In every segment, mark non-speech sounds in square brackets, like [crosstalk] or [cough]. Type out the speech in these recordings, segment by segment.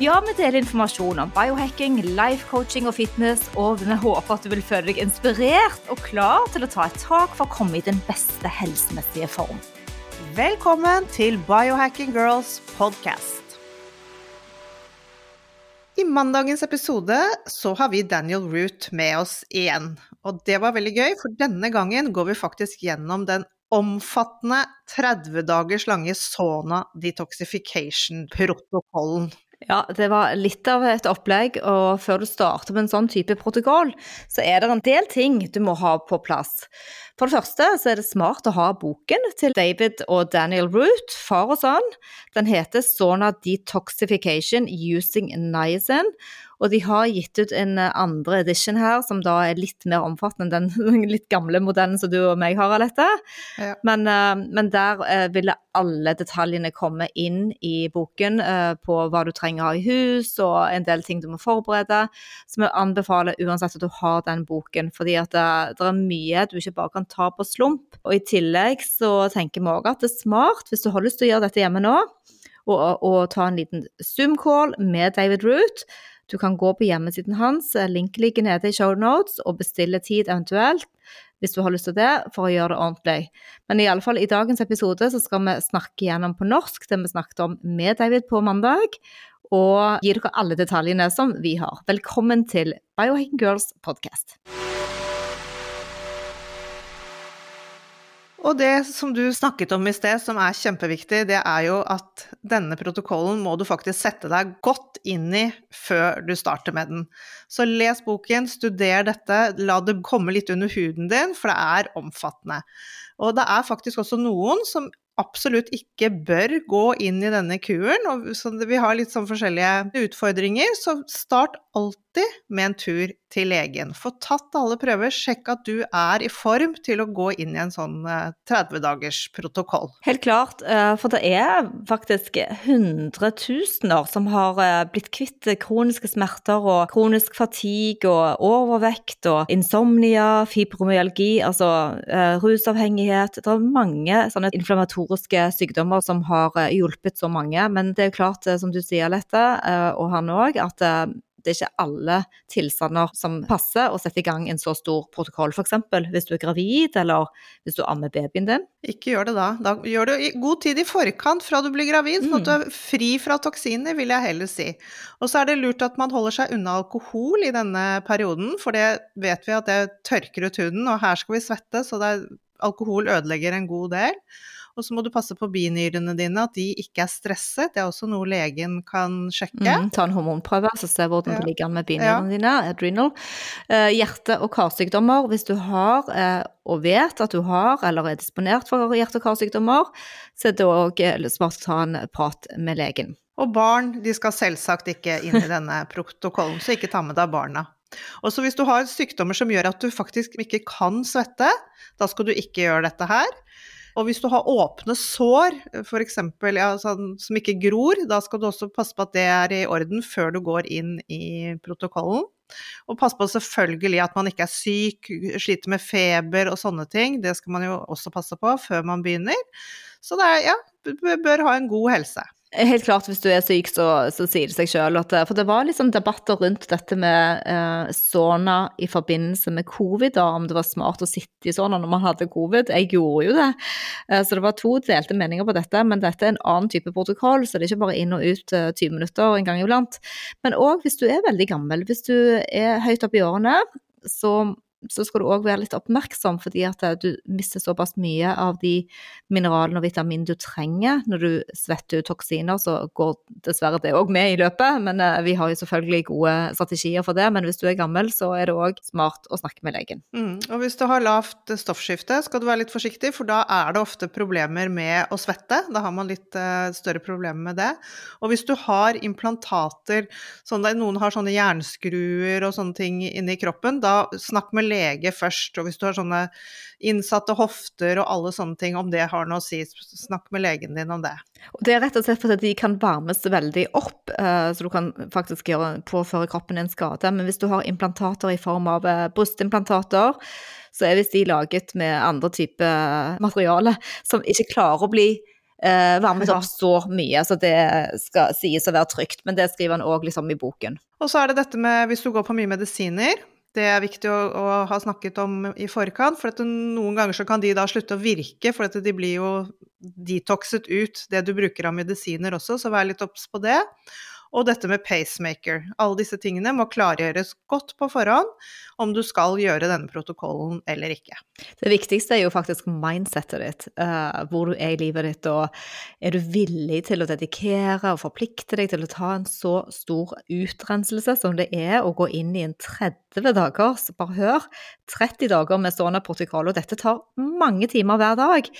Ja, vi deler informasjon om biohacking, life coaching og fitness, og vi håper at du vil føle deg inspirert og klar til å ta et tak for å komme i den beste helsemessige form. Velkommen til Biohacking Girls podcast. I mandagens episode så har vi Daniel Root med oss igjen. Og det var veldig gøy, for denne gangen går vi faktisk gjennom den omfattende 30 dagers lange Sona detoxification-protokollen. Ja, det var litt av et opplegg, og før du starter med en sånn type protokoll, så er det en del ting du må ha på plass. For det første så er det smart å ha boken til David og Daniel Root, far og sønn. Den heter Sona Detoxification Using Niacin, og de har gitt ut en andre edition her, som da er litt mer omfattende enn den [laughs] litt gamle modellen som du og meg har, Alette. Ja. Men, eh, men der eh, ville alle detaljene komme inn i boken eh, på hva du trenger å ha i hus, og en del ting du må forberede. Så vi anbefaler uansett at du har den boken, fordi at det, det er mye du ikke bare kan ta på slump. Og i tillegg så tenker vi òg at det er smart, hvis du har lyst til å gjøre dette hjemme nå, og, og ta en liten Zoom-call med David Root. Du kan gå på hjemmesiden hans, link ligger nede i show notes, og bestille tid eventuelt, hvis du har lyst til det, for å gjøre det ordentlig. Men i alle fall i dagens episode så skal vi snakke gjennom på norsk det vi snakket om med David på mandag, og gi dere alle detaljene som vi har. Velkommen til Biohacking Girls podcast. Og det som du snakket om i sted, som er kjempeviktig, det er jo at denne protokollen må du faktisk sette deg godt inn i før du starter med den. Så les boken, studer dette, la det komme litt under huden din, for det er omfattende. Og det er faktisk også noen som absolutt ikke bør gå inn i denne kuren. Og vi har litt sånn forskjellige utfordringer, så start alltid med en tur til legen. Få tatt alle prøver, sjekk at du er i form til å gå inn i en sånn 30 dagers protokoll. Helt klart, eh, for det er faktisk hundretusener som har eh, blitt kvitt kroniske smerter og kronisk fatigue og overvekt og insomnia, fibromyalgi, altså eh, rusavhengighet. Det er mange sånne inflammatoriske sykdommer som har hjulpet så mange. Men det er klart, som du sier, Lette, og han òg, at det er ikke alle tilstander som passer å sette i gang en så stor protokoll. F.eks. hvis du er gravid, eller hvis du ammer babyen din. Ikke gjør det da. Da gjør i god tid i forkant fra du blir gravid, sånn at du er fri fra toksiner, vil jeg heller si. Og så er det lurt at man holder seg unna alkohol i denne perioden, for det vet vi at det tørker ut huden, og her skal vi svette, så er, alkohol ødelegger en god del. Og så må du passe på binyrene dine, at de ikke er stresset. Det er også noe legen kan sjekke. Mm, ta en hormonprøve, så se hvordan Ja. det ligger an med binyrene Ja. dine, adrenal. Eh, hjerte- og karsykdommer, hvis du har eh, og vet at du har eller er disponert for hjerte- og karsykdommer, så er det òg smart å ta en prat med legen. Og barn de skal selvsagt ikke inn i denne [laughs] protokollen, så ikke ta med deg barna. Og så hvis du har sykdommer som gjør at du faktisk ikke kan svette, da skal du ikke gjøre dette her. Og hvis du har åpne sår, f.eks. Ja, sånn, som ikke gror, da skal du også passe på at det er i orden før du går inn i protokollen. Og pass på selvfølgelig at man ikke er syk, sliter med feber og sånne ting. Det skal man jo også passe på før man begynner. Så det er, ja, bør ha en god helse. Helt klart, hvis du er syk, så, så sier det seg sjøl at For det var liksom debatter rundt dette med eh, sauna i forbindelse med covid, da, om det var smart å sitte i sauna når man hadde covid. Jeg gjorde jo det. Eh, så det var to delte meninger på dette, men dette er en annen type protokoll, så det er ikke bare inn og ut eh, 20 minutter en gang iblant. Men òg hvis du er veldig gammel, hvis du er høyt oppe i årene, så så skal du òg være litt oppmerksom, fordi at eh, du mister såpass mye av de mineralene og vitaminene du trenger. Når du svetter ut toksiner, så går dessverre det òg med i løpet, men eh, vi har jo selvfølgelig gode strategier for det. Men hvis du er gammel, så er det òg smart å snakke med legen. Mm. Og hvis du har lavt stoffskifte, skal du være litt forsiktig, for da er det ofte problemer med å svette. Da har man litt uh, større problemer med det. Og hvis du har implantater, sånn der noen har sånne jernskruer og sånne ting inni kroppen, da snakk med lege først. Og hvis du har sånne innsatte hofter og alle sånne ting, om det har noe å si, snakk med legen din om det. Og det er rett og slett fordi de kan varmes veldig opp, eh, så du kan faktisk gjøre, påføre kroppen en skade. Men hvis du har implantater i form av eh, brystimplantater, så er visst de laget med andre typer materiale som ikke klarer å bli Uh, varmet opp så mye. Så det skal sies å være trygt. Men det skriver han òg liksom i boken. Og så er det dette med hvis du går på mye medisiner. Det er viktig å, å ha snakket om i forkant, for noen ganger så kan de da slutte å virke, for de blir jo detoxet ut, det du bruker av medisiner også, så vær litt obs på det og dette med pacemaker. Alle disse tingene må klargjøres godt på forhånd om du skal gjøre denne protokollen eller ikke. Det viktigste er jo faktisk mindsettet ditt, uh, hvor du er i livet ditt, og er du villig til å dedikere og forplikte deg til å ta en så stor utrenselse som det er å gå inn i en 30 dagers, bare hør, 30 dager med stående protokoll, og dette tar mange timer hver dag.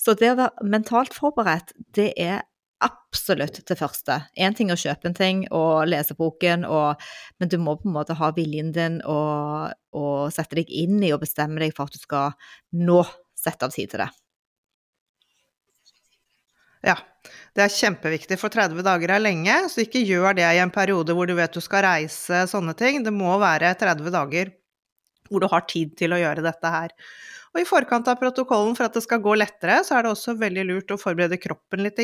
Så det å være mentalt forberedt, det er absolutt til første. Én ting er å kjøpe en ting og lese boken, og, men du må på en måte ha viljen din og, og, sette deg inn i og bestemme deg for at du skal nå sette av tid til det. Ja, det er kjempeviktig, for 30 dager er lenge, så ikke gjør det i en periode hvor du vet du skal reise, sånne ting. Det må være 30 dager hvor du har tid til å gjøre dette her. Og i forkant av protokollen, for at det skal gå lettere, så er det også veldig lurt å forberede kroppen litt.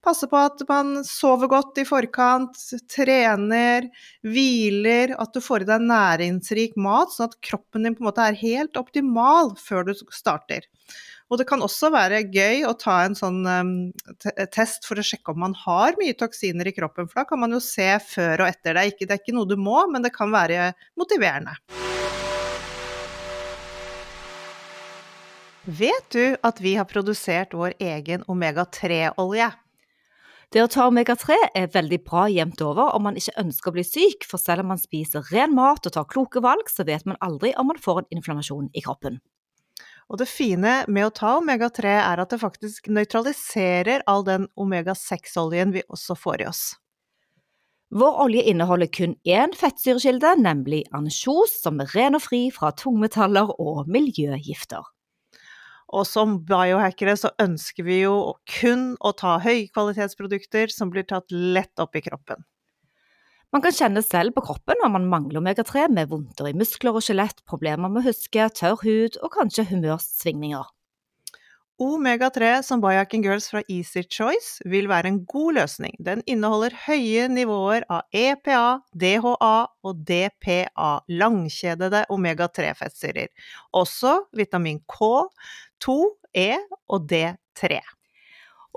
Passe på at man sover godt i forkant, trener, hviler, at du får i deg næringsrik mat, sånn at kroppen din på en måte er helt optimal før du starter. Og det kan også være gøy å ta en sånn um, test for å sjekke om man har mye toksiner i kroppen, for da kan man jo se før og etter. Det er ikke, det er ikke noe du må, men det kan være motiverende. Vet du at vi har produsert vår egen omega-3-olje? Det å ta omega-3 er veldig bra jevnt over om man ikke ønsker å bli syk, for selv om man spiser ren mat og tar kloke valg, så vet man aldri om man får en inflammasjon i kroppen. Og det fine med å ta omega-3 er at det faktisk nøytraliserer all den omega-6-oljen vi også får i oss. Vår olje inneholder kun én fettsyrekilde, nemlig ansjos, som er ren og fri fra tungmetaller og miljøgifter. Og som biohackere så ønsker vi jo kun å ta høykvalitetsprodukter som blir tatt lett opp i kroppen. Man kan kjenne selv på kroppen om man mangler omega-3 med vondter i muskler og skjelett, problemer med å huske, tørr hud og kanskje humørsvingninger. Omega-3 som Biohacking Girls fra Easy Choice vil være en god løsning. Den inneholder høye nivåer av EPA, DHA og DPA, langkjedede omega-3-fettsyrer. Også vitamin K, 2, E og D3.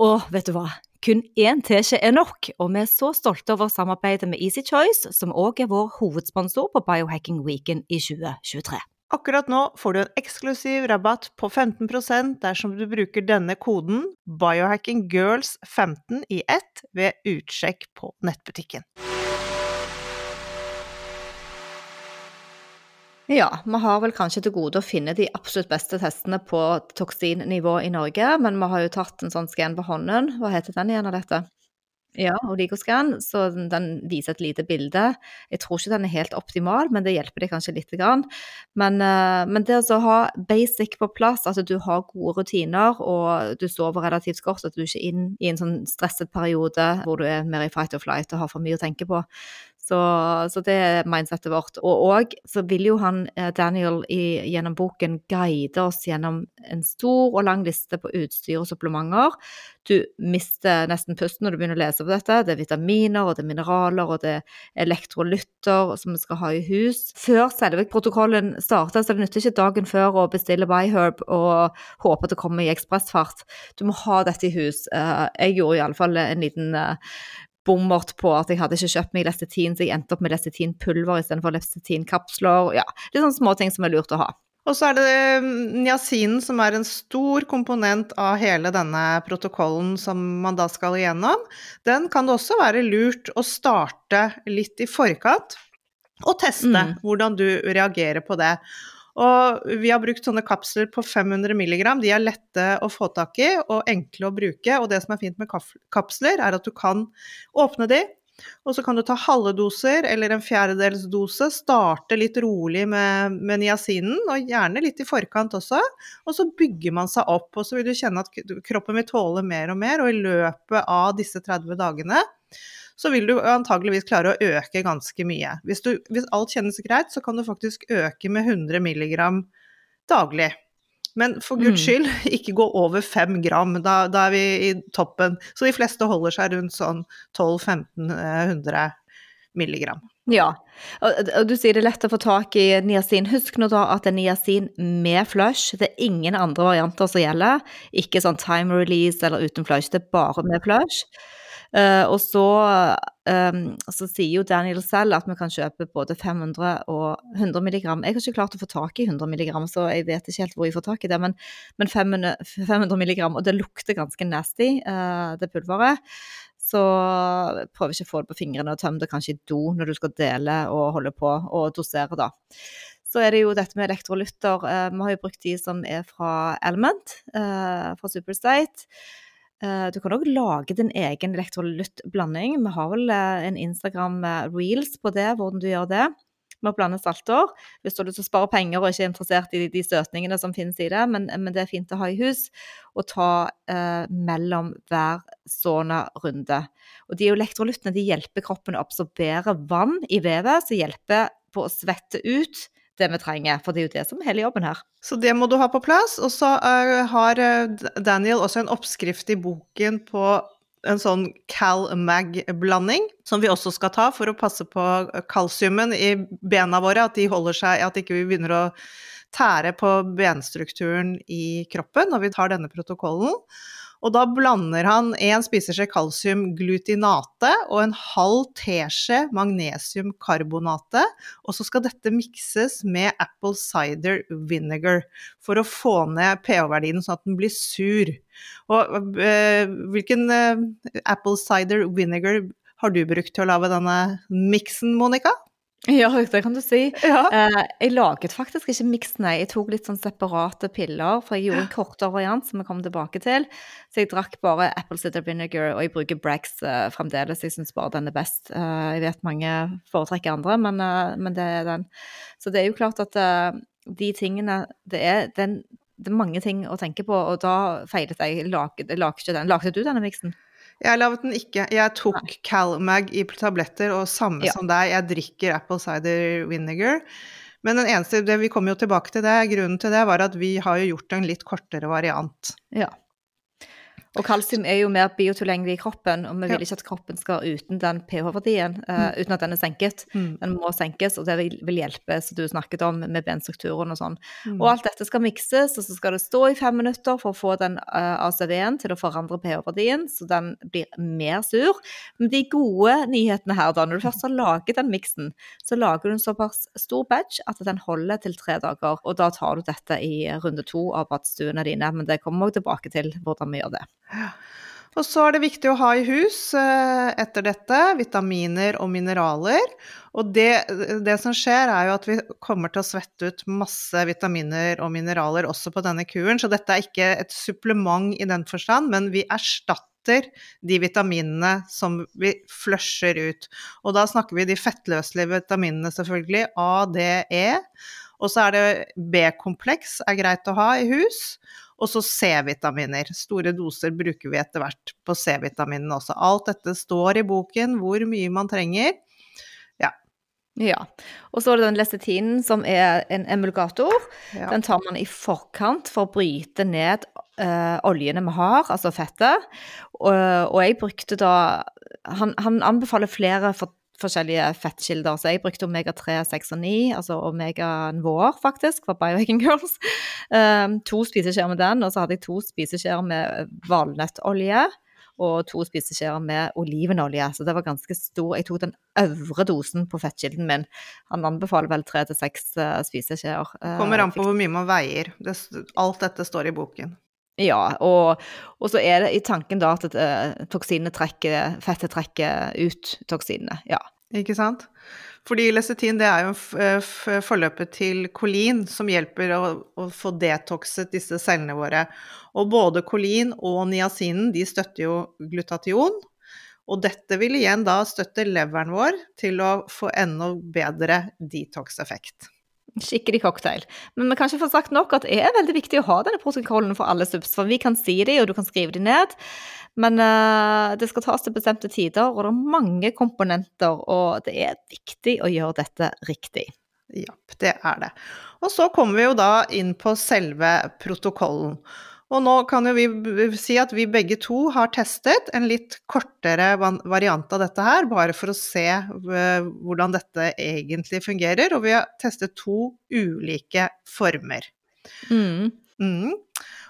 Og vet du hva? Kun én teskje er nok, og vi er så stolte over samarbeidet med Easy Choice, som òg er vår hovedsponsor på Biohacking Weekend i 2023. Akkurat nå får du en eksklusiv rabatt på 15% dersom du bruker denne koden biohackinggirls15 i ett ved utsjekk på nettbutikken. Ja, vi har vel kanskje til gode å finne de absolutt beste testene på toksinnivå i Norge, men vi har jo tatt en sånn skann på hånden. Hva heter den igjen av dette? Ja, Oligoscan, så den viser et lite bilde. Jeg tror ikke den er helt optimal, men det hjelper deg kanskje lite grann. Men, uh, men det å ha basic på plass, at du har gode rutiner og du sover relativt godt, at du ikke er inn i en sånn stresset periode hvor du er mer i fight or flight og har for mye å tenke på, så, så, det er mindsettet vårt. Og òg så vil jo han, eh, Daniel, i, gjennom boken guide oss gjennom en stor og lang liste på utstyr og supplementer. Du mister nesten pusten når du begynner å lese på dette. Det er vitaminer, og det er mineraler, og det er elektrolytter som vi skal ha i hus. Før selve protokollen starter, så det nytter ikke dagen før å bestille ByHerb og håpe at det kommer i ekspressfart. Du må ha dette i hus. Eh, jeg gjorde iallfall en liten eh, bommert på at jeg hadde ikke kjøpt meg Lestetin, så jeg endte opp med Lestetin-pulver istedenfor Lestetin-kapsler. Ja, litt sånne småting som er lurt å ha. Og så er det niasinen som er en stor komponent av hele denne protokollen som man da skal igjennom. Den kan det også være lurt å starte litt i forkant og teste Mm. hvordan du reagerer på det. Og vi har brukt sånne kapsler på 500 mg. De er lette å få tak i og enkle å bruke. Og det som er fint med kapsler, er at du kan åpne de, og så kan du ta halve doser eller en fjerdedels dose. Starte litt rolig med, med niacinen, og gjerne litt i forkant også. Og så bygger man seg opp, og så vil du kjenne at kroppen vil tåle mer og mer. Og i løpet av disse 30 dagene så vil du antageligvis klare å øke ganske mye. Hvis, du, hvis alt kjennes greit, så kan du faktisk øke med 100 mg daglig. Men for guds Mm. skyld, [laughs] ikke gå over 5 gram. Da, da er vi i toppen. Så de fleste holder seg rundt sånn 1200-1500 milligram. Ja, og, du sier det er lett å få tak i niacin. Husk nå da at det er niacin med flush. Det er ingen andre varianter som gjelder. Ikke sånn time release eller uten flush, det er bare med flush. Eh, og så, um, så sier jo Daniel selv at vi kan kjøpe både 500 og 100 milligram. Jeg har ikke klart å få tak i 100 milligram, så jeg vet ikke helt hvor jeg får tak i det. Men, men 500, 500 milligram, og det lukter ganske nasty, uh, det pulveret. Så prøv ikke å få det på fingrene, og tøm det kanskje i do når du skal dele og holde på og dosere, da. Så er det jo dette med elektrolytter. Eh, vi har jo brukt de som er fra Element, fra Superstate. Eh, du kan òg lage din egen elektrolyttblanding. Vi har vel eh, en Instagram eh, på det, hvordan du gjør det. Med å blande salter. Hvis du har lyst til å spare penger og ikke er interessert i de støtningene som finnes i det, men, men det er fint å ha i hus. Og ta eh, mellom hver sånne runde. Og de elektrolyttene de hjelper kroppen å absorbere vann i vevet, som hjelper på å svette ut det vi trenger. For det er jo det som er hele jobben her. Så det må du ha på plass. Og så eh, har eh, Daniel også en oppskrift i boken på en sånn Cal-Mag-blanding, som vi også skal ta for å passe på kalsiumen i bena våre, at de holder seg, at ikke vi begynner å tære på benstrukturen i kroppen når vi tar denne protokollen. Og da blander han en spiseskje kalsiumglutinate og en halv teskje magnesiumkarbonate. Og så skal dette mikses med apple cider vinegar for å få ned pH-verdien sånn at den blir sur. Og øh, hvilken øh, apple cider vinegar har du brukt til å lage denne miksen, Monica? [laughs] Ja, det kan du si. Ja. Eh, jeg laget faktisk ikke miks, jeg. Jeg tok litt sånn separate piller, for jeg gjorde en kortere variant som vi kom tilbake til. Så jeg drakk bare apple cider vinegar, og jeg bruker Brax eh, fremdeles. Jeg syns bare den er best. Eh, jeg vet mange foretrekker andre, men, eh, men det er den. Så det er jo klart at eh, de tingene Det er, den, det er mange ting å tenke på, og da feilet jeg. Jeg laget, jeg laget ikke den. Lagde du denne miksen? Jeg laget den ikke. Jeg tok CalMag i tabletter, og samme Ja. som deg, jeg drikker apple cider vinegar. Men den eneste, det, vi kommer jo tilbake til det, grunnen til det var at vi har jo gjort en litt kortere variant. Ja. Og kalsium er jo mer biotilgjengelig i kroppen, og vi vil ikke at kroppen skal uten den pH-verdien, uh, uten at den er senket. Mm. Den må senkes, og det vil, vil hjelpe, som du snakket om, med benstrukturen og sånn. Mm. Og alt dette skal mikses, og så skal det stå i fem minutter for å få den uh, ACV-en til å forandre pH-verdien, så den blir mer sur. Men de gode nyhetene her, da, når du først har laget den miksen, så lager du en såpass stor batch at den holder til tre dager. Og da tar du dette i runde to av badstuene dine, men det kommer vi tilbake til hvordan vi gjør det. Og så er det viktig å ha i hus eh, etter dette vitaminer og mineraler. Og det, det som skjer, er jo at vi kommer til å svette ut masse vitaminer og mineraler også på denne kuren, så dette er ikke et supplement i den forstand, men vi erstatter de vitaminene som vi flusher ut. Og da snakker vi de fettløselige vitaminene, selvfølgelig. A, D, E. Og så er det B-kompleks er greit å ha i hus. Og så C-vitaminer. Store doser bruker vi etter hvert på C-vitaminene også. Alt dette står i boken, hvor mye man trenger. Ja. Og så er det den lesetinen, som er en emulgator. Ja. Den tar man i forkant for å bryte ned eh, oljene vi har, altså fettet. Og, og jeg brukte da Han, han anbefaler flere for, forskjellige fettkilder, så jeg brukte omega-3, 6 og 9, altså omega-nivåer, faktisk, for Biohacking Girls. Um, [laughs] to spiseskjeer med den, og så hadde jeg to spiseskjeer med valnøttolje. og to spiseskjeer med olivenolje. Så det var ganske stor. Jeg tok den øvre dosen på fettkilden min. Han anbefaler vel tre til seks eh, spiseskjeer. eh, Kommer an på hvor mye man veier. Alt dette står i boken. Ja, og, og så er det i tanken da at eh, toksinene trekker, fettet trekker ut toksinene. Ja. Ikke sant? Fordi lecetin det er jo f- forløpet til kolin, som hjelper å, å få detoxet disse cellene våre. Og både kolin og niasinen de støtter jo glutation. Og dette vil igjen da støtte leveren vår til å få enda bedre detox-effekt. Skikkelig cocktail. Men vi kan ikke få sagt nok at det er veldig viktig å ha denne protokollen for alle subs, for vi kan si de, og du kan skrive de ned. Men uh, det skal tas til bestemte tider, og det er mange komponenter, og det er viktig å gjøre dette riktig. Ja, det er det. Og så kommer vi jo da inn på selve protokollen. Og nå kan jo vi si at vi begge to har testet en litt kortere variant av dette her, bare for å se hvordan dette egentlig fungerer. Og vi har testet to ulike former. Mm. Mm.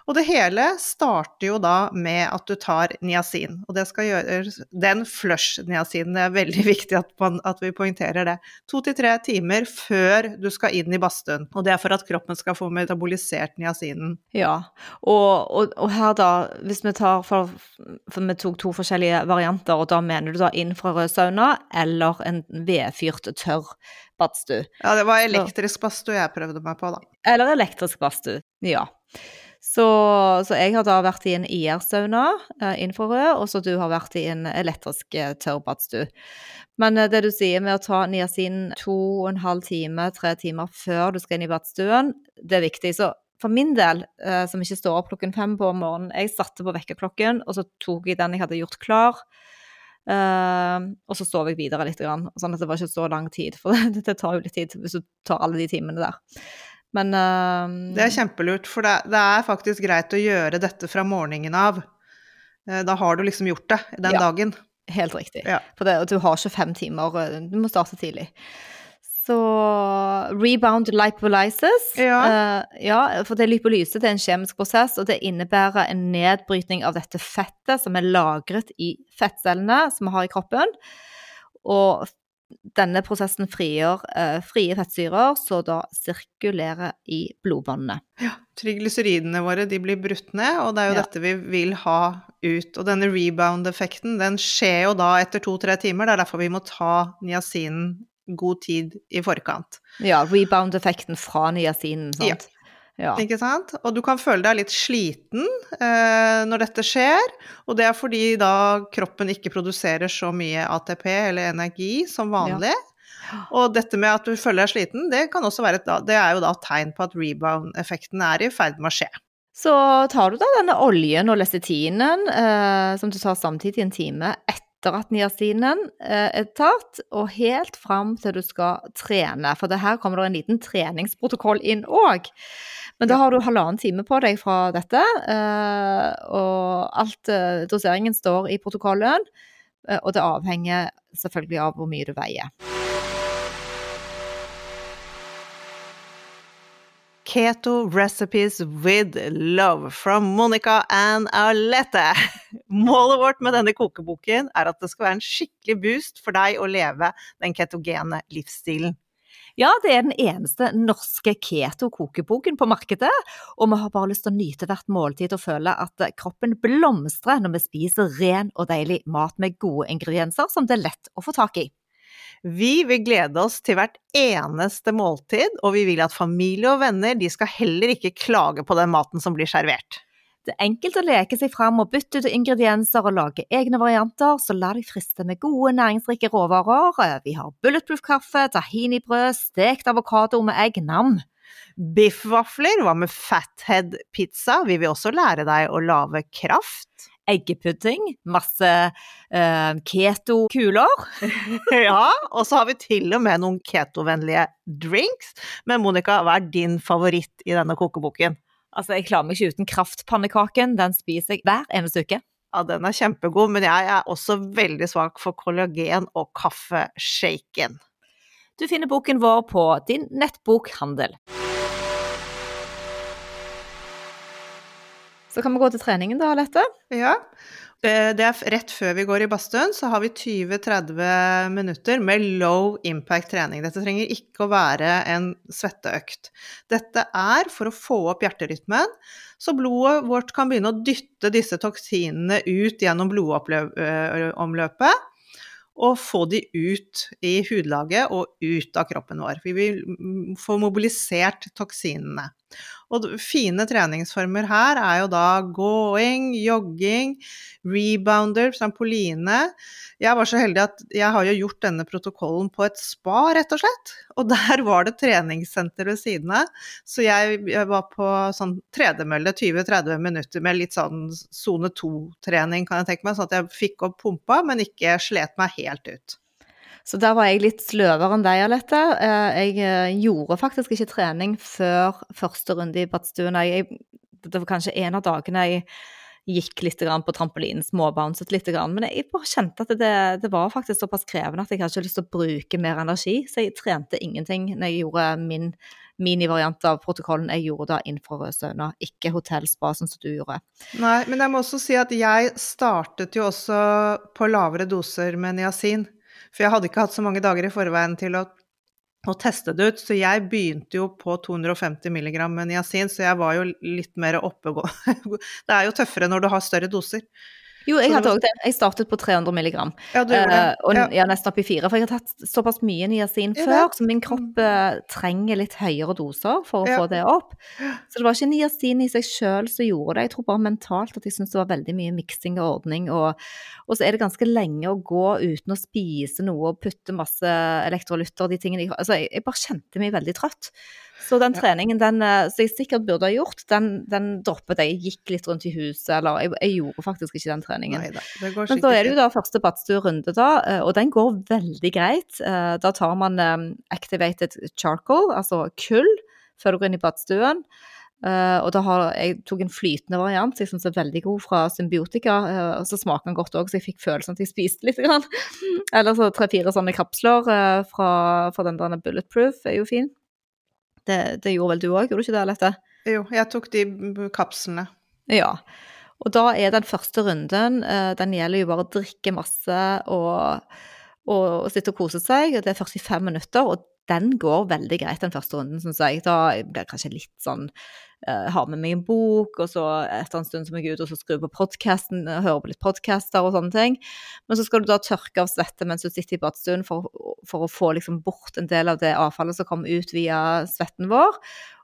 Og det hele starter jo da med at du tar niacin. Og det skal gjøres Den flush-niacinen, det er veldig [laughs] viktig at, man, at vi poengterer det. To til tre timer før du skal inn i badstuen. Og det er for at kroppen skal få metabolisert niacinen. Ja, og, og, og her da, hvis vi tar for, for vi tok to forskjellige varianter, og da mener du da inn fra rød sauna eller en vedfyrt tørr badstue. Ja, det var elektrisk badstue jeg prøvde meg på, da. Eller elektrisk badstue, ja. Så, så jeg har da vært i en IR-sauna, eh, infrarød, og så du har vært i en elektrisk tørrbadstue. Men eh, det du sier med å ta niasin to og en halv time, tre timer før du skal inn i badstuen, det er viktig. Så for min del, eh, som ikke står opp klokken fem på morgenen, jeg satte på vekkerklokken, og så tok jeg den jeg hadde gjort klar. Uh, og så sov jeg videre litt, sånn at det var ikke så lang tid. For det, [laughs] det tar jo litt tid hvis du tar alle de timene der. Men uh, Det er kjempelurt, for det, det er faktisk greit å gjøre dette fra morgenen av. Eh, Da har du liksom gjort det den Ja. dagen. Helt riktig. Ja. For det, du har ikke fem timer, eh, du må starte tidlig. Så rebound lipolysis Ja. Uh, ja, for det lipolyse det er en kjemisk prosess, og det innebærer en nedbrytning av dette fettet som er lagret i fettcellene som vi har i kroppen. Og denne prosessen frigjør eh, frie fettsyrer, så da sirkulerer i blodbåndene. Triglyceridene våre de blir brutt ned, og det er jo Ja. dette vi vil ha ut. Og denne rebound-effekten den skjer jo da etter to-tre timer, det er derfor vi må ta niacinen god tid i forkant. Ja, rebound-effekten fra niacinen, sant? Ja. Ikke sant? Og du kan føle deg litt sliten eh, når dette skjer, og det er fordi da kroppen ikke produserer så mye ATP eller energi som vanlig. Og dette med at du føler deg sliten, det, kan også være et, det er jo da tegn på at rebound-effekten er i ferd med å skje. Så tar du da denne oljen og lesetinen, eh, som du tar samtidig en time etter at niacinen eh, er tatt, og helt fram til du skal trene. For det her kommer det en liten treningsprotokoll inn òg. Men da har du halvannen time på deg fra dette, eh, og alt eh, doseringen står i protokollen. Og det avhenger selvfølgelig av hvor mye du veier. Keto Recipes with Love from Monica and Alette. [laughs] Målet vårt med denne kokeboken er at det skal være en skikkelig boost for deg å leve den ketogene livsstilen. Ja, det er den eneste norske keto-kokeboken på markedet, og vi har bare lyst til å nyte hvert måltid og føle at kroppen blomstrer når vi spiser ren og deilig mat med gode ingredienser som det er lett å få tak i. Vi vil glede oss til hvert eneste måltid, og vi vil at familie og venner de skal heller ikke klage på den maten som blir servert. Det er enkelt å leke seg fram og bytte ut ingredienser og lage egne varianter, så la deg friste med gode, næringsrike råvarer. Vi har bulletproof kaffe, tahinibrød, stekt avokado med egg, nam. Biffvafler, hva med fathead pizza? Vi vil også lære deg å lage kraft. Eggepudding, masse eh, keto-kuler. [laughs] Ja, og så har vi til og med noen ketovennlige drinks. Men Monica, hva er din favoritt i denne kokeboken? Altså, jeg klarer meg ikke uten kraftpannekaken, den spiser jeg hver eneste uke. Ja, den er kjempegod, men jeg er også veldig svak for kollagen og kaffeshaken. Du finner boken vår på din nettbokhandel. Så kan vi gå til treningen da, Alette. Ja. Eh, Det er rett før vi går i badstuen, så har vi 20-30 minutter med low impact trening. Dette trenger ikke å være en svetteøkt. Dette er for å få opp hjerterytmen, så blodet vårt kan begynne å dytte disse toksinene ut gjennom blodomløpet. Og få de ut i hudlaget og ut av kroppen vår. Vi vil få mobilisert toksinene. Og fine treningsformer her er jo da gåing, jogging, rebounder, trampoline. Jeg var så heldig at jeg har jo gjort denne protokollen på et spa, rett og slett. Og der var det treningssenter ved siden av. Så jeg, var på sånn tredemølle 20-30 minutter med litt sånn sone 2-trening, kan jeg tenke meg. Sånn at jeg fikk opp pumpa, men ikke slet meg helt ut. Så der var jeg litt sløvere enn deg, Alette. Eh, Jeg eh, gjorde faktisk ikke trening før første runde i badstuen. Det var kanskje en av dagene jeg gikk litt på trampolinen, småbounset litt, men jeg bare kjente at det, det var faktisk såpass krevende at jeg hadde ikke lyst til å bruke mer energi, så jeg trente ingenting når jeg gjorde min minivariant av protokollen jeg gjorde da sauna, ikke hotellspa sånn som du gjorde. Nei, men jeg må også si at jeg startet jo også på lavere doser med niacin. For jeg hadde ikke hatt så mange dager i forveien til å, å teste det ut, så jeg begynte jo på 250 mg med niacin, så jeg var jo litt mer oppegå... [laughs] Det er jo tøffere når du har større doser. Jo, jeg hadde òg det. Jeg startet på 300 milligram. Ja, du gjorde det. og Ja. ja. nesten opp i fire. For jeg har tatt såpass mye niacin før, så min kropp uh, trenger litt høyere doser for å Ja. få det opp. Så det var ikke niacin i seg sjøl som gjorde det. Jeg tror bare mentalt at jeg syntes det var veldig mye miksing og ordning. Og, og så er det ganske lenge å gå uten å spise noe og putte masse elektrolytter og de tingene. Altså, jeg, jeg bare kjente meg veldig trøtt. Så den treningen den, eh, som jeg sikkert burde ha gjort, den, den droppet jeg. Jeg gikk litt rundt i huset, eller jeg, jeg gjorde faktisk ikke den treningen. Neida, Men så er det jo da første badstuerunde, da, eh, og den går veldig greit. Eh, Da tar man activated charcoal, altså kull, før du går inn i badstuen. Uh, og da har jeg tok en flytende variant, som jeg syns er veldig god fra Symbiotika. Uh, og så smaker den godt òg, så jeg fikk følelsen at jeg spiste litt. Grann. [laughs] Eller så tre-fire sånne kapsler uh, fra, fra den der Bulletproof er jo fin. Det, det gjorde vel du òg, gjorde du ikke det, Alette? Jo, jeg tok de kapslene. Ja. Og da er den første runden, eh, den gjelder jo bare å drikke masse og, og sitte og kose seg. og Det er 45 minutter, og den går veldig greit, den første runden, syns jeg. Da blir jeg kanskje litt sånn uh, Har med meg en bok, og så etter en stund som jeg er ut og så skrur på podkasten, hører på litt podkaster og sånne ting. Men så skal du da tørke av svette mens du sitter i badstuen for, for å få liksom bort en del av det avfallet som kommer ut via svetten vår.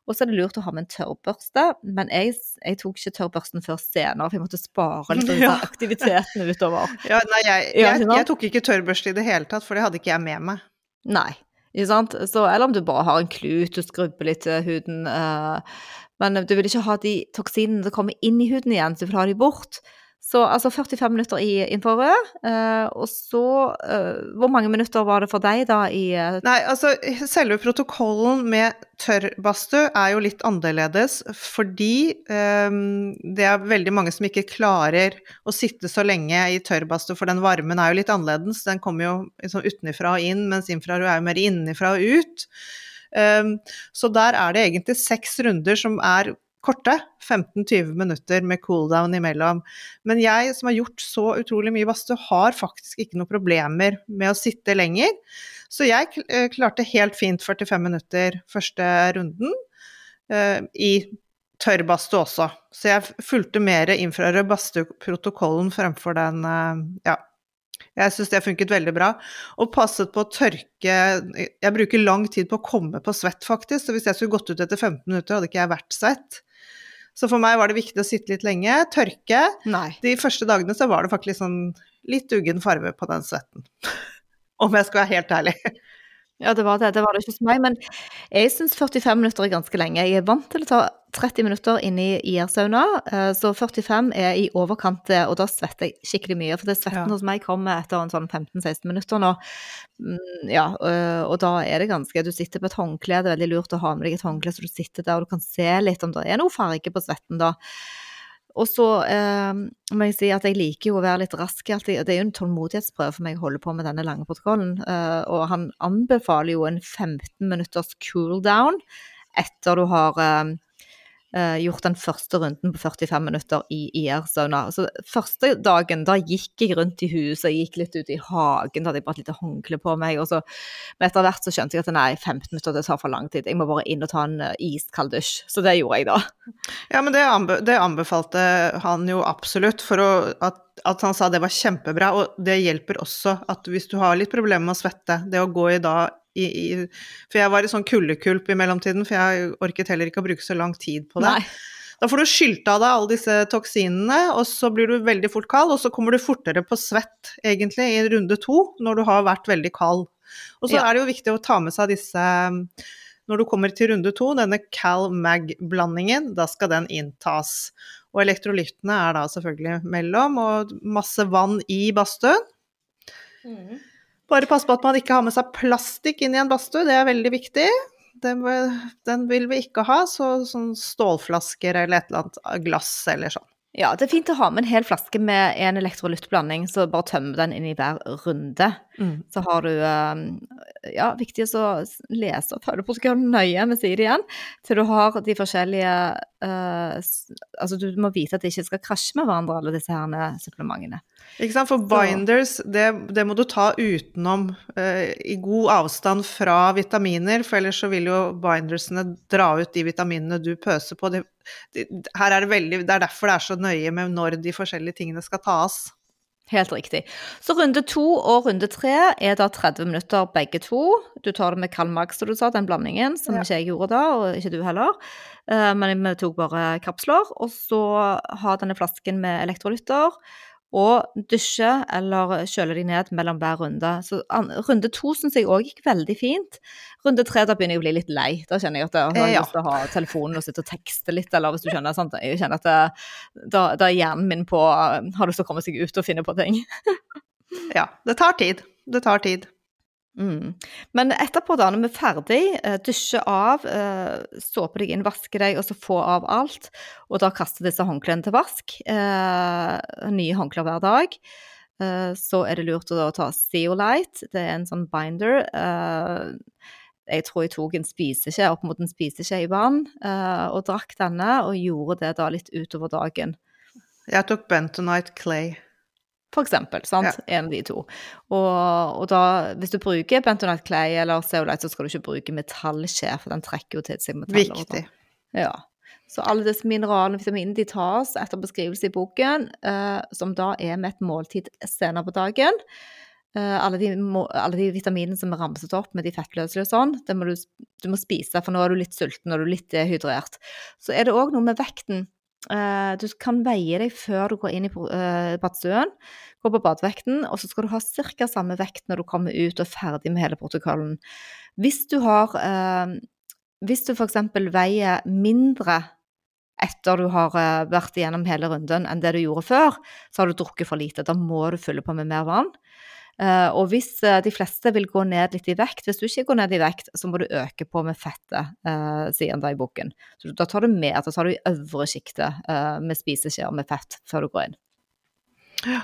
Og så er det lurt å ha med en tørrbørste, men jeg, jeg tok ikke tørrbørsten før senere, for jeg måtte spare litt av [laughs] aktivitetene utover. Ja, nei, jeg, jeg, jeg tok ikke tørrbørste i det hele tatt, for det hadde ikke jeg med meg. Nei? Så, eller om du bare har en klut og skrubber litt til huden. eh, men du vil ikke ha de toksinene som kommer inn i huden igjen, så du vil ha de bort. Så altså 45 minutter i infrarød, Uh, og så uh, Hvor mange minutter var det for deg da i uh... Nei, altså selve protokollen med tørrbadstue er jo litt annerledes, fordi um, det er veldig mange som ikke klarer å sitte så lenge i tørrbadstue, for den varmen er jo litt annerledes. Den kommer jo liksom utenfra og inn, mens infrarød er jo mer innenfra og ut. Um, så der er det egentlig seks runder som er korte, 15-20 minutter med cooldown imellom. Men jeg som har gjort så utrolig mye badstue, har faktisk ikke noen problemer med å sitte lenger. Så jeg eh, klarte helt fint 45 minutter første runden, uh, i tørrbadstue også. Så jeg fulgte mer infrarød badstueprotokollen fremfor den, uh, ja. Jeg syns det funket veldig bra. Og passet på å tørke Jeg bruker lang tid på å komme på svett, faktisk. Så hvis jeg skulle gått ut etter 15 minutter, hadde ikke jeg vært svett. Så for meg var det viktig å sitte litt lenge, tørke. Nei. De første dagene så var det faktisk sånn litt uggen farve på den svetten. [laughs] Om jeg skal være helt ærlig. Ja, det var det. Det var det ikke hos meg. Men jeg syns 45 minutter er ganske lenge. Jeg er vant til å ta 30 minutter inne i IR-sauna, eh, så 45 er i overkant, eh, og da svetter jeg skikkelig mye. For det svetten Ja. hos meg kommer etter en sånn 15-16 minutter nå. Mm, Ja, øh, og da er det ganske Du sitter på et håndkle, det er veldig lurt å ha med deg et håndkle så du sitter der og du kan se litt om det er noe farge på svetten da. Og så eh, må jeg si at jeg liker jo å være litt rask. alltid. Det er jo en tålmodighetsprøve for meg å holde på med denne lange protokollen. eh, og han anbefaler jo en 15 minutters cool down etter du har eh, eh, gjort den første runden på 45 minutter i IR-sauna. Så første dagen, da gikk jeg rundt i huset, jeg gikk litt ut i hagen, da hadde jeg bare et lite håndkle på meg. Så, men etter hvert så skjønte jeg at nei, 15 minutter det tar for lang tid, jeg må bare inn og ta en eh, iskald dusj. Så det gjorde jeg da. Ja, men det, anbe det anbefalte han jo absolutt, for å, at, at, han sa det var kjempebra. Og det hjelper også at hvis du har litt problemer med å svette, det å gå i da i, i, For jeg var i sånn kuldekulp i mellomtiden, for jeg orket heller ikke å bruke så lang tid på det. Nei. Da får du skylt av deg alle disse toksinene, og så blir du veldig fort kald, og så kommer du fortere på svett, egentlig, i runde to, når du har vært veldig kald. Og så ja. er det jo viktig å ta med seg disse når du kommer til runde to, denne Cal-Mag-blandingen, da skal den inntas. Og elektrolyttene er da selvfølgelig mellom, og masse vann i badstuen. Mm. Bare pass på at man ikke har med seg plastikk inn i en badstue, det er veldig viktig. Den, den vil vi ikke ha, så sånn stålflasker eller et eller annet glass eller sånn. Ja, det er fint å ha med en hel flaske med en elektrolyttblanding, så bare tømme den inn i hver runde. Mm. Så har du ehm, Ja, viktig å lese og følge protokollen nøye, vi sier det igjen, til du har de forskjellige uh, Altså, du må vite at de ikke skal krasje med hverandre, alle disse her supplementene. Ikke sant, for binders, det, det må du ta utenom, uh, i god avstand fra vitaminer, for ellers så vil jo bindersene dra ut de vitaminene du pøser på. Det, her er det veldig Det er derfor det er så nøye med når de forskjellige tingene skal tas. Helt riktig. Så runde to og runde tre er da 30 minutter begge to. Du tar det med kald mage, som du sa, den blandingen, som ja. ikke jeg gjorde da, og ikke du heller. Uh, men vi tok bare kapsler. Og så ha denne flasken med elektrolytter og dusje eller kjøle deg ned mellom hver runde. Så runde to syns jeg òg gikk veldig fint. Runde tre, da begynner jeg å bli litt lei. Da kjenner jeg at jeg har ja. lyst til å ha telefonen og sitte og tekste litt, eller hvis du skjønner. Sant? Jeg kjenner at det, da, da, er hjernen min på Har lyst til å komme seg ut og finne på ting. ja. Det tar tid. Det tar tid. Mm. Men etterpå, da, når vi er ferdig, eh, dusje av, eh, såpe deg inn, vaske deg, og så få av alt, og da kaste disse håndklærne til vask, eh, nye håndklær hver dag, så er det lurt å ta Zeolite. Det er en sånn binder. Jeg tror jeg tok en spiseskje, opp mot en spiseskje i vann, og drakk denne, og gjorde det da litt utover dagen. Jeg tok Bentonite Clay for eksempel. Sant? Ja. En av de to. Og, og, da, hvis du bruker bentonite clay eller zeolite, så skal du ikke bruke metallskje, for den trekker jo til seg metaller. Viktig. Ja. Så alle disse mineralene og vitaminene de tas etter beskrivelse i boken, uh, som da er med et måltid senere på dagen. Uh, alle, de, alle, de, vitaminene som er ramset opp med de fettløselige og sånn, det må du, du, må spise, for nå er du litt sulten og du er litt dehydrert. Så er det òg noe med vekten. Uh, du kan veie deg før du går inn i uh, badstuen. Gå på badevekten, og så skal du ha ca. samme vekt når du kommer ut og er ferdig med hele protokollen. Hvis du har uh, Hvis du f.eks. veier mindre etter du har vært igjennom hele runden enn det du gjorde før, så har du drukket for lite. Da må du fylle på med mer vann. Uh, og hvis uh, de fleste vil gå ned litt i vekt, hvis du ikke går ned i vekt, så må du øke på med fettet, uh, sier han da i boken. Så da tar du mer, da tar du i øvre sjiktet med spiseskjeer med fett før du går inn. Ja.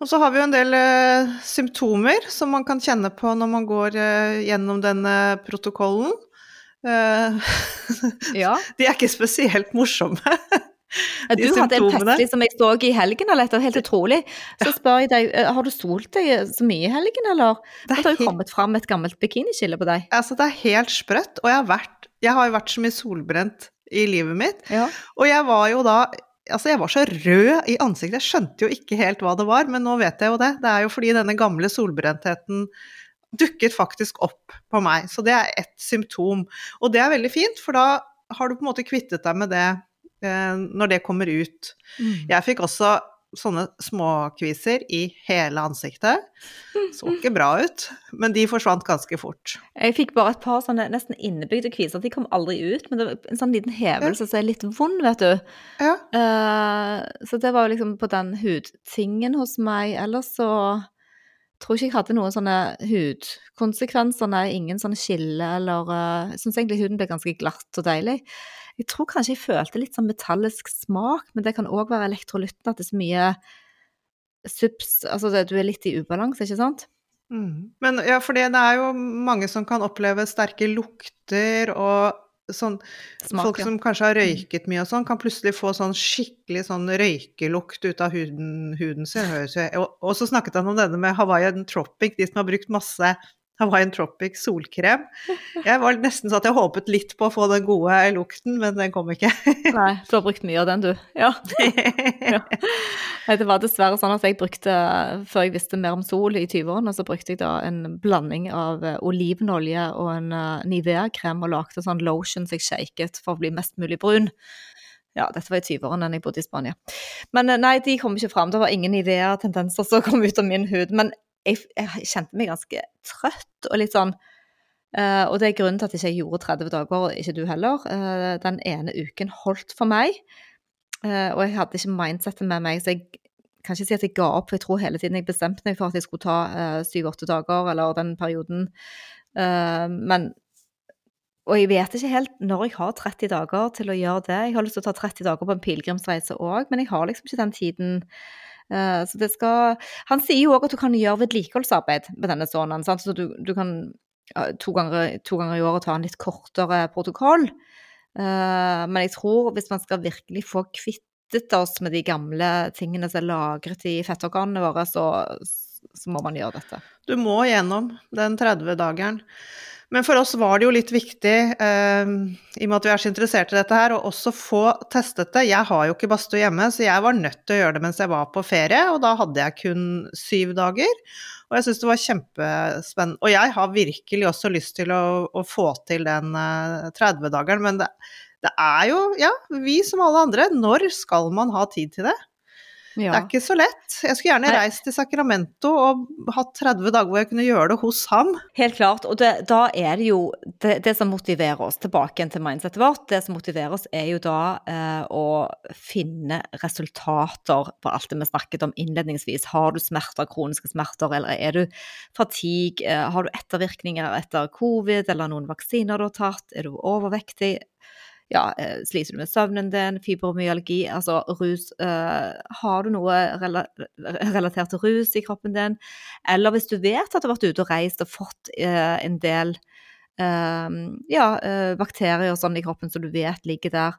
Og så har vi jo en del symptomer som man kan kjenne på når man går gjennom denne protokollen. [laughs] ja. De er ikke spesielt morsomme. Du hadde en pestlig som jeg så i helgen, eller etter, helt utrolig. Så spør jeg deg, eh, har du solt deg så mye i helgen, eller? Det har jo kommet fram et gammelt bikiniskille på deg. Altså, det er helt sprøtt. Og jeg har, vært, jeg har vært så mye solbrent i livet mitt. Ja. Og jeg var jo da Altså, jeg var så rød i ansiktet, jeg skjønte jo ikke helt hva det var, men nå vet jeg jo det. Det er jo fordi denne gamle solbrentheten dukket faktisk opp på meg. Så det er ett symptom. Og det er veldig fint, for da har du på en måte kvittet deg med det Eh, når det kommer ut. Mm. Jeg fikk også sånne småkviser i hele ansiktet. Så [laughs] ikke bra ut, men de forsvant ganske fort. Jeg fikk bare et par sånne nesten innebygde kviser. De kom aldri ut, men det var en sånn liten hevelse som er litt vond, vet du. Ja. Uh, så det var jo liksom på den hudtingen hos meg. Ellers så tror ikke jeg hadde noen sånne hudkonsekvenser. Nei, ingen sånne skille eller uh, Jeg syns egentlig huden ble ganske glatt og deilig. Jeg tror kanskje jeg følte litt sånn metallisk smak, men det kan òg være elektrolytten, at det er så mye subs Altså du er litt i ubalanse, ikke sant? Mm. Men ja, for det er jo mange som kan oppleve sterke lukter og sånn Smak, Folk som kanskje har røyket mye og sånn, kan plutselig få sånn skikkelig sånn røykelukt ut av huden, huden sin. Og, og så snakket han om denne med Hawaiian Tropic, de som har brukt masse Hawaiian Tropic solkrem. Jeg var nesten sånn at jeg håpet litt på å få den gode lukten, men den kom ikke. [laughs] Nei, du har brukt mye av den, du. Ja. [laughs] ja. Det var dessverre sånn at jeg brukte, før jeg visste mer om sol i 20-årene, så brukte jeg da en blanding av eh, olivenolje og en uh, Nivea-krem og lagde sånn lotion som jeg shaket for å bli mest mulig brun. Ja, dette var i 20-årene da jeg bodde i Spania. Men eh, nei, de kom ikke fram. Det var ingen Nivea-tendenser som kom ut av min hud. Men jeg, jeg kjente meg ganske trøtt og litt sånn uh, Og det er grunnen til at jeg ikke gjorde 30 dager, og ikke du heller. Uh, den ene uken holdt for meg. uh, og jeg hadde ikke mindsettet med meg, så jeg kan ikke si at jeg ga opp. Jeg tror hele tiden jeg bestemte meg for at jeg skulle ta syv-åtte dager, eller den perioden. Men Og jeg vet ikke helt når jeg har 30 dager til å gjøre det. Jeg har lyst til å ta 30 dager på en pilegrimsreise òg, men jeg har liksom ikke den tiden. Eh, så det skal Han sier jo òg at du kan gjøre vedlikeholdsarbeid med denne sonen, sant? Så du, du kan to ganger, to ganger i året ta en litt kortere protokoll. Eh, men jeg tror hvis man skal virkelig få kvittet oss med de gamle tingene som er lagret i fettorganene våre, så, så må man gjøre dette. Du må gjennom den 30-dageren. Men for oss var det jo litt viktig, eh, i og med at vi er så interessert i dette her, å også få testet det. Jeg har jo ikke badstue hjemme, så jeg var nødt til å gjøre det mens jeg var på ferie, og da hadde jeg kun syv dager. Og jeg syns det var kjempespennende. Og jeg har virkelig også lyst til å, å få til den eh, 30-dageren, men det, det er jo, ja, vi som alle andre, når skal man ha tid til det? Det er ikke så lett. Jeg skulle gjerne reist til Sacramento og hatt 30 dager hvor jeg kunne gjøre det hos ham. Helt klart. Og det, da er det jo det, det som motiverer oss tilbake til mindsetet vårt, det som motiverer oss, er jo da eh, å finne resultater på alt det vi snakket om innledningsvis. Har du smerter, kroniske smerter, eller er du fatigue? Eh, har du ettervirkninger etter covid, eller noen vaksiner du har tatt? Er du overvektig? Ja, eh, sliter du med søvnen din, fibromyalgi, altså rus uh, Har du noe rela relatert til rus i kroppen din? Eller hvis du vet at du har vært ute og reist og fått uh, en del uh, ja, bakterier sånn i kroppen som du vet ligger der,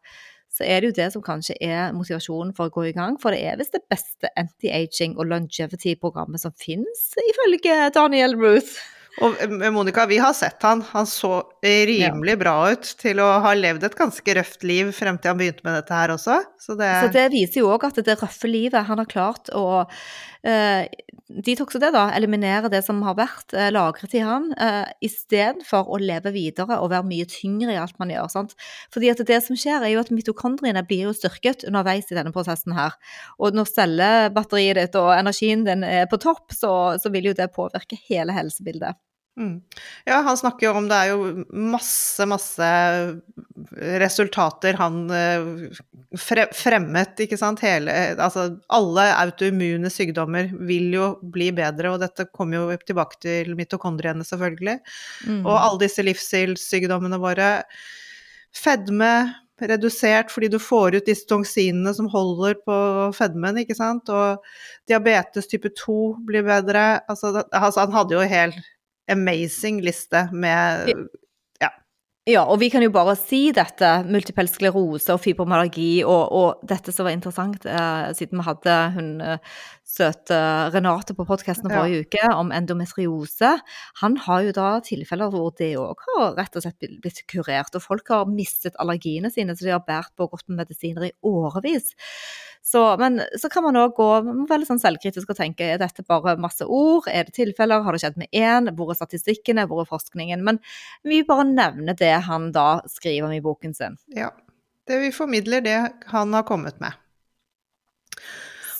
så er det jo det som kanskje er motivasjonen for å gå i gang. For det er visst det beste anti-aging og longevity-programmet som finnes, ifølge Daniel Ruth. Og eh, Monica, vi har sett han. Han så rimelig bra ut til å ha levd et ganske røft liv frem til han begynte med dette her også. Så det, Så det viser jo òg at det røffe livet han har klart å eh, detoxe det, da. Eliminere det som har vært eh, lagret i han, eh, istedenfor å leve videre og være mye tyngre i alt man gjør. sant? Fordi at det som skjer, er jo at mitokondriene blir jo styrket underveis i denne prosessen her. Og når cellebatteriet ditt og energien din er på topp, så, så vil jo det påvirke hele helsebildet. Mm. Ja, han snakker jo om det er jo masse, masse resultater han eh, fre fremmet, ikke sant. Hele, altså alle autoimmune sykdommer vil jo bli bedre, og dette kommer jo tilbake til mitokondriene, selvfølgelig. Mm. Og alle disse livsstilssykdommene våre. Fedme redusert fordi du får ut disse toksinene som holder på fedmen, ikke sant. Og diabetes type 2 blir bedre. Altså, altså han hadde jo helt amazing liste med Ja, og vi kan jo bare si dette, multipel sklerose og fibromyalgi, og, og dette som var interessant, eh, siden vi hadde hun eh, søte Renate på podkasten Ja. forrige uke om endometriose. Han har jo da tilfeller hvor det òg har rett og slett blitt- kurert, og folk har mistet allergiene sine, så de har båret på gått med medisiner i årevis. Så, men så kan man òg gå litt sånn selvkritisk og tenke er dette bare masse ord, er det tilfeller, har det skjedd med én, hvor er statistikkene, hvor er forskningen? Men vi bare nevner det han da skriver om i boken sin. Ja. Det vi formidler det han har kommet med.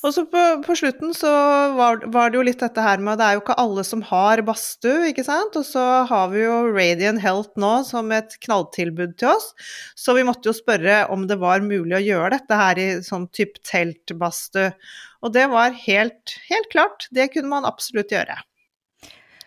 Og så på, på slutten så var, var det jo litt dette her med Det er jo ikke alle som har badstue, ikke sant? Og så har vi jo Radiant Health nå som et knalltilbud til oss. Så vi måtte jo spørre om det var mulig å gjøre dette her i sånn type teltbadstue. Og det var helt, helt klart. Det kunne man absolutt gjøre.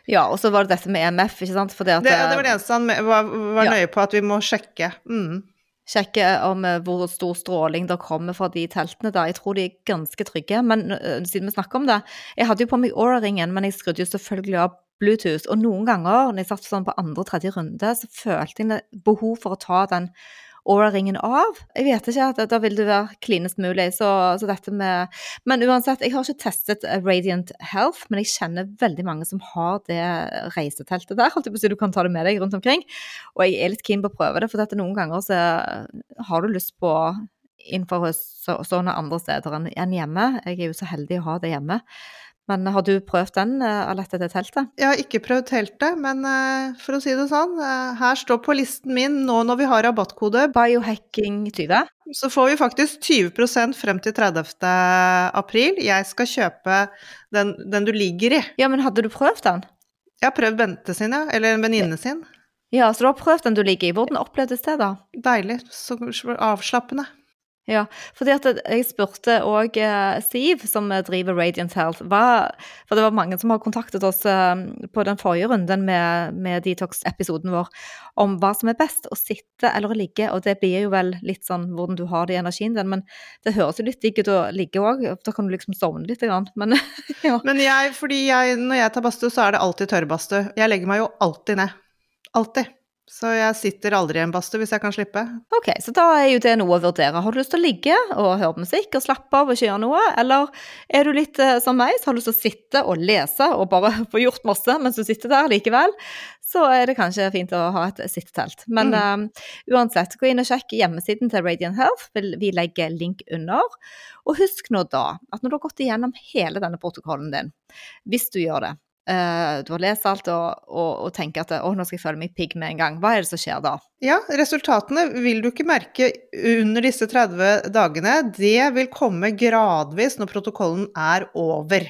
Ja, og så var det dette med EMF, ikke sant? Det, at, Det, det var det eneste han var, var Ja. nøye på at vi må sjekke. Mm. Sjekke om eh, hvor stor stråling det kommer fra de teltene. der. Jeg tror de er ganske trygge. Men eh, siden vi snakker om det Jeg hadde jo på meg Aura-ringen, men jeg skrudde jo selvfølgelig av Bluetooth. Og noen ganger når jeg satt sånn på andre og tredje runde, så følte jeg behov for å ta den Aura-ringen av. Jeg vet ikke, at da vil det være klinest mulig. Så, så, dette med Men uansett, jeg har ikke testet Radiant Health, men jeg kjenner veldig mange som har det reiseteltet der. Holdt jeg på å si, du kan ta det med deg rundt omkring. Og jeg er litt keen på å prøve det, for dette noen ganger så har du lyst på sånne andre steder enn hjemme. Jeg er jo så heldig å ha det hjemme. Men har du prøvd den, eh, Alette, det teltet? Jeg har ikke prøvd teltet, men uh, for å si det sånn, uh, her står på listen min nå når vi har rabattkode Biohacking20. Så får vi faktisk 20% frem til 30. april. Jeg skal kjøpe den, den, du ligger i. Ja, men hadde du prøvd den? Jeg har prøvd Bente sin, ja. Eller en venninne sin. Ja, så du har prøvd den du ligger i. Hvordan opplevdes det, da? Deilig. Så avslappende. Ja, fordi at jeg spurte òg eh, Siv, som driver Radiant Health, hva, for det var mange som har kontaktet oss eh, på den forrige runden med, med Detox-episoden vår, om hva som er best, å sitte eller å ligge. Og det blir jo vel litt sånn hvordan du har det i energien din, men det høres jo litt digg ut å ligge òg. Da kan du liksom sovne litt. Men, [laughs] ja. men jeg, fordi jeg, når jeg tar badstue, så er det alltid tørrbadstue. Jeg legger meg jo alltid ned. Alltid. Så jeg sitter aldri i en badstue hvis jeg kan slippe. Ok, så da er jo det noe å vurdere. Har du lyst til å ligge og høre på musikk og slappe av og ikke gjøre noe, eller er du litt uh, som meg, så har du lyst til å sitte og lese og bare [laughs] få gjort masse mens du sitter der likevel, så er det kanskje fint å ha et sittetelt. Men mm. uh, uansett, gå inn og sjekk hjemmesiden til Radiant Health, vi legger link under. Og husk nå da at når du har gått igjennom hele denne protokollen din, hvis du gjør det, Uh, du har lest alt og, og, og, tenker at å, nå skal jeg føle meg pigg med en gang. Hva er det som skjer da? Ja, resultatene vil du ikke merke under disse 30 dagene. Det vil komme gradvis når protokollen er over.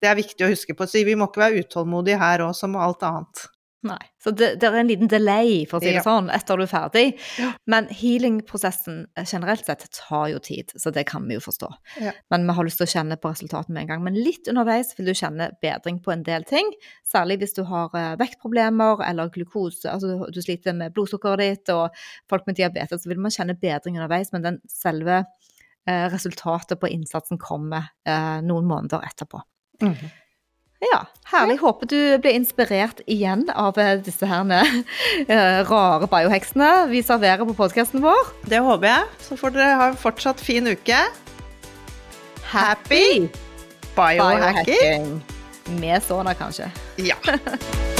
Det er viktig å huske på. Så vi må ikke være utålmodige her òg, som alt annet. Nei. Så det, det, er en liten delay, for å si det ja. sånn, etter du er ferdig. Ja. Men healing-prosessen eh, generelt sett tar jo tid, så det kan vi jo forstå. Ja. Men vi har lyst til å kjenne på resultatene med en gang. Men litt underveis vil du kjenne bedring på en del ting. Særlig hvis du har uh, vektproblemer eller glukose, altså du sliter med blodsukkeret ditt, og folk med diabetes, så vil man kjenne bedring underveis. Men den selve eh, resultatet på innsatsen kommer eh, noen måneder etterpå. Mm -hmm. Ja, herlig. Håper du blir inspirert igjen av eh, disse her uh, [laughs] rare bioheksene vi serverer på podkasten vår. Det håper jeg. Så får dere ha en fortsatt fin uke. Happy biohacking. Med såna, kanskje. Ja. [laughs]